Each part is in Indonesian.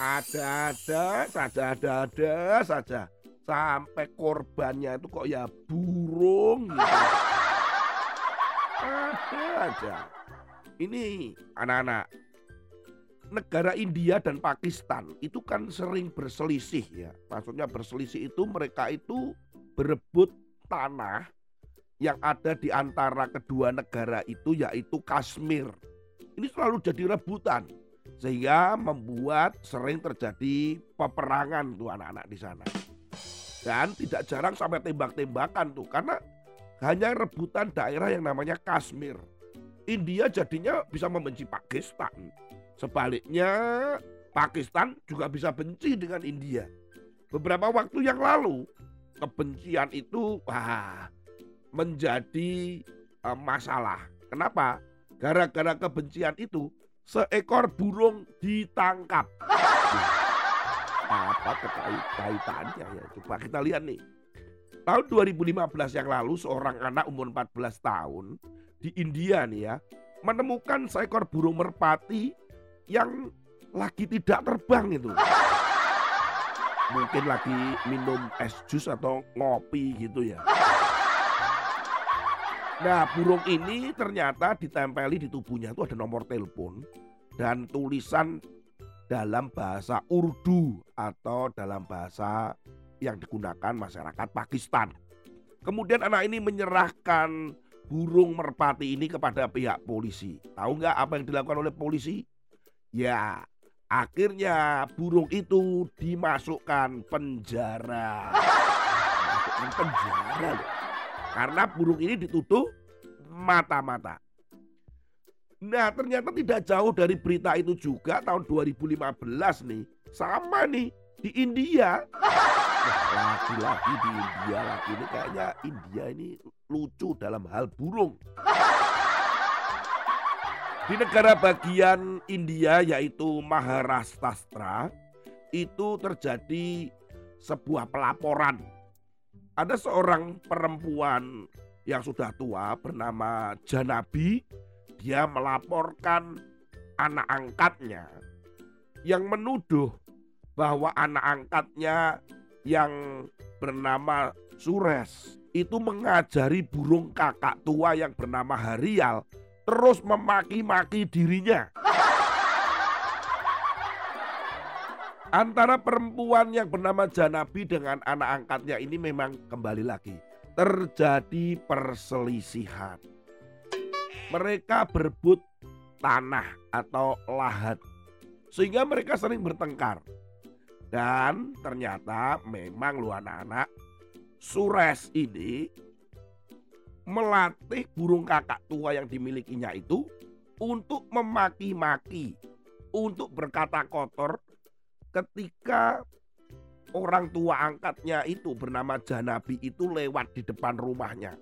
Ada-ada saja, ada-ada saja. Sampai korbannya itu kok ya burung gitu. Ada. Ini anak-anak. Negara India dan Pakistan itu kan sering berselisih ya. Maksudnya berselisih itu mereka itu berebut tanah yang ada di antara kedua negara itu yaitu Kashmir. Ini selalu jadi rebutan sehingga membuat sering terjadi peperangan tuh anak-anak di sana. Dan tidak jarang sampai tembak-tembakan tuh karena hanya rebutan daerah yang namanya Kashmir. India jadinya bisa membenci Pakistan. Sebaliknya Pakistan juga bisa benci dengan India. Beberapa waktu yang lalu kebencian itu wah menjadi uh, masalah. Kenapa? Gara-gara kebencian itu seekor burung ditangkap. Apa kaitannya ya? Coba kita lihat nih. Tahun 2015 yang lalu seorang anak umur 14 tahun di India nih ya menemukan seekor burung merpati yang lagi tidak terbang itu. Mungkin lagi minum es jus atau ngopi gitu ya. Nah burung ini ternyata ditempeli di tubuhnya itu ada nomor telepon dan tulisan dalam bahasa Urdu atau dalam bahasa yang digunakan masyarakat Pakistan. Kemudian anak ini menyerahkan burung merpati ini kepada pihak polisi. Tahu nggak apa yang dilakukan oleh polisi? Ya, akhirnya burung itu dimasukkan penjara. Dimasukkan penjara loh. Karena burung ini dituduh mata-mata. Nah ternyata tidak jauh dari berita itu juga tahun 2015 nih. Sama nih di India. Lagi-lagi di India lagi ini kayaknya India ini lucu dalam hal burung. Di negara bagian India yaitu Maharashtra itu terjadi sebuah pelaporan ada seorang perempuan yang sudah tua bernama Janabi. Dia melaporkan anak angkatnya yang menuduh bahwa anak angkatnya yang bernama Sures itu mengajari burung kakak tua yang bernama Harial terus memaki-maki dirinya. Antara perempuan yang bernama Janabi dengan anak angkatnya ini memang kembali lagi terjadi perselisihan. Mereka berebut tanah atau lahan sehingga mereka sering bertengkar. Dan ternyata memang lu anak-anak Sures ini melatih burung kakak tua yang dimilikinya itu untuk memaki-maki, untuk berkata kotor ketika orang tua angkatnya itu bernama Janabi itu lewat di depan rumahnya.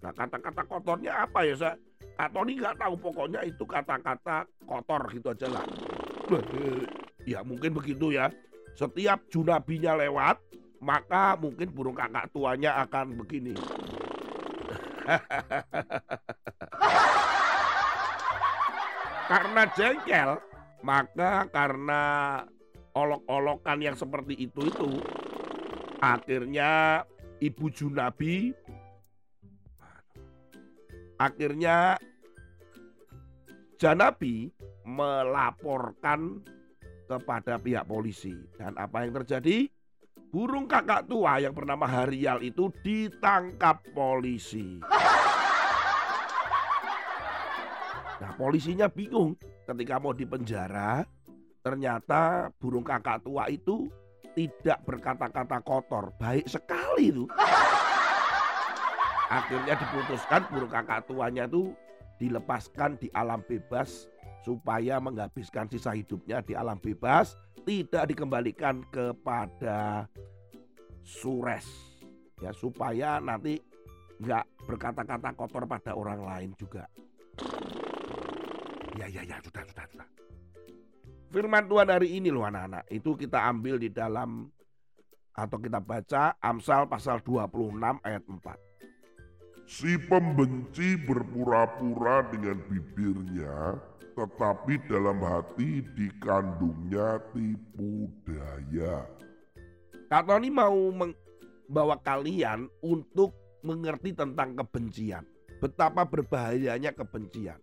Nah kata-kata kotornya apa ya saya? Kak Tony nggak tahu pokoknya itu kata-kata kotor gitu aja lah. Ya mungkin begitu ya. Setiap Junabinya lewat, maka mungkin burung kakak tuanya akan begini. karena jengkel, maka karena olok-olokan yang seperti itu itu akhirnya Ibu Junabi akhirnya Janabi melaporkan kepada pihak polisi dan apa yang terjadi burung kakak tua yang bernama Harial itu ditangkap polisi. Nah polisinya bingung ketika mau dipenjara Ternyata burung kakak tua itu tidak berkata-kata kotor, baik sekali itu. Akhirnya diputuskan burung kakak tuanya itu dilepaskan di alam bebas supaya menghabiskan sisa hidupnya di alam bebas, tidak dikembalikan kepada Sures. Ya supaya nanti nggak berkata-kata kotor pada orang lain juga. Ya ya ya sudah sudah sudah. Firman Tuhan hari ini loh anak-anak. Itu kita ambil di dalam atau kita baca Amsal pasal 26 ayat 4. Si pembenci berpura-pura dengan bibirnya, tetapi dalam hati dikandungnya tipu daya. Kak Tony mau membawa kalian untuk mengerti tentang kebencian. Betapa berbahayanya kebencian.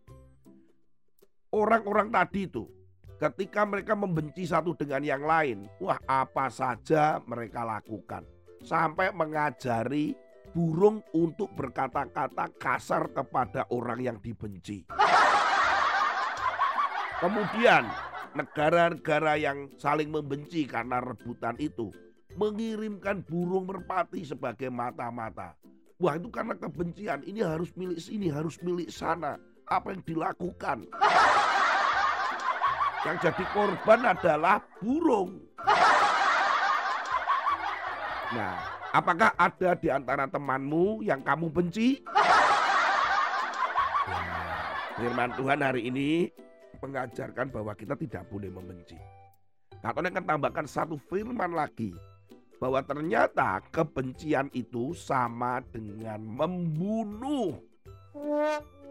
Orang-orang tadi itu ketika mereka membenci satu dengan yang lain, wah apa saja mereka lakukan. Sampai mengajari burung untuk berkata-kata kasar kepada orang yang dibenci. Kemudian negara-negara yang saling membenci karena rebutan itu mengirimkan burung merpati sebagai mata-mata. Wah itu karena kebencian, ini harus milik sini, harus milik sana. Apa yang dilakukan? Yang jadi korban adalah burung. Nah, apakah ada di antara temanmu yang kamu benci? Ya, firman Tuhan hari ini mengajarkan bahwa kita tidak boleh membenci. Katanya akan tambahkan satu firman lagi. Bahwa ternyata kebencian itu sama dengan membunuh.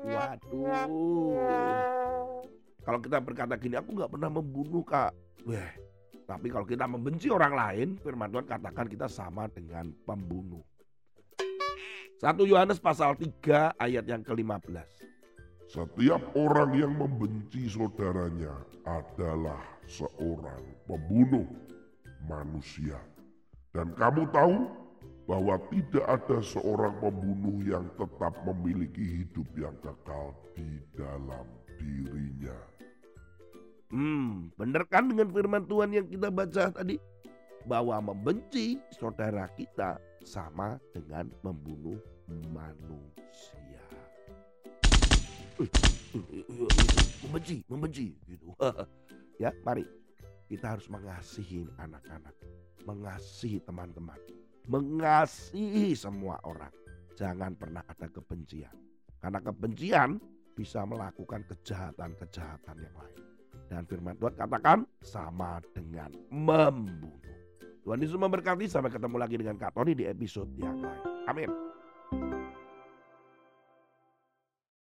Waduh. Kalau kita berkata gini, aku nggak pernah membunuh kak. Weh, tapi kalau kita membenci orang lain, firman Tuhan katakan kita sama dengan pembunuh. 1 Yohanes pasal 3 ayat yang ke-15. Setiap orang yang membenci saudaranya adalah seorang pembunuh manusia. Dan kamu tahu bahwa tidak ada seorang pembunuh yang tetap memiliki hidup yang kekal di dalam dirinya. Hmm, benar kan dengan firman Tuhan yang kita baca tadi? Bahwa membenci saudara kita sama dengan membunuh manusia. membenci, membenci gitu. ya, mari kita harus mengasihi anak-anak, mengasihi teman-teman, mengasihi semua orang. Jangan pernah ada kebencian. Karena kebencian bisa melakukan kejahatan-kejahatan yang lain. Dan firman Tuhan katakan sama dengan membunuh. Tuhan Yesus memberkati. Sampai ketemu lagi dengan Kak Tony di episode yang lain. Amin.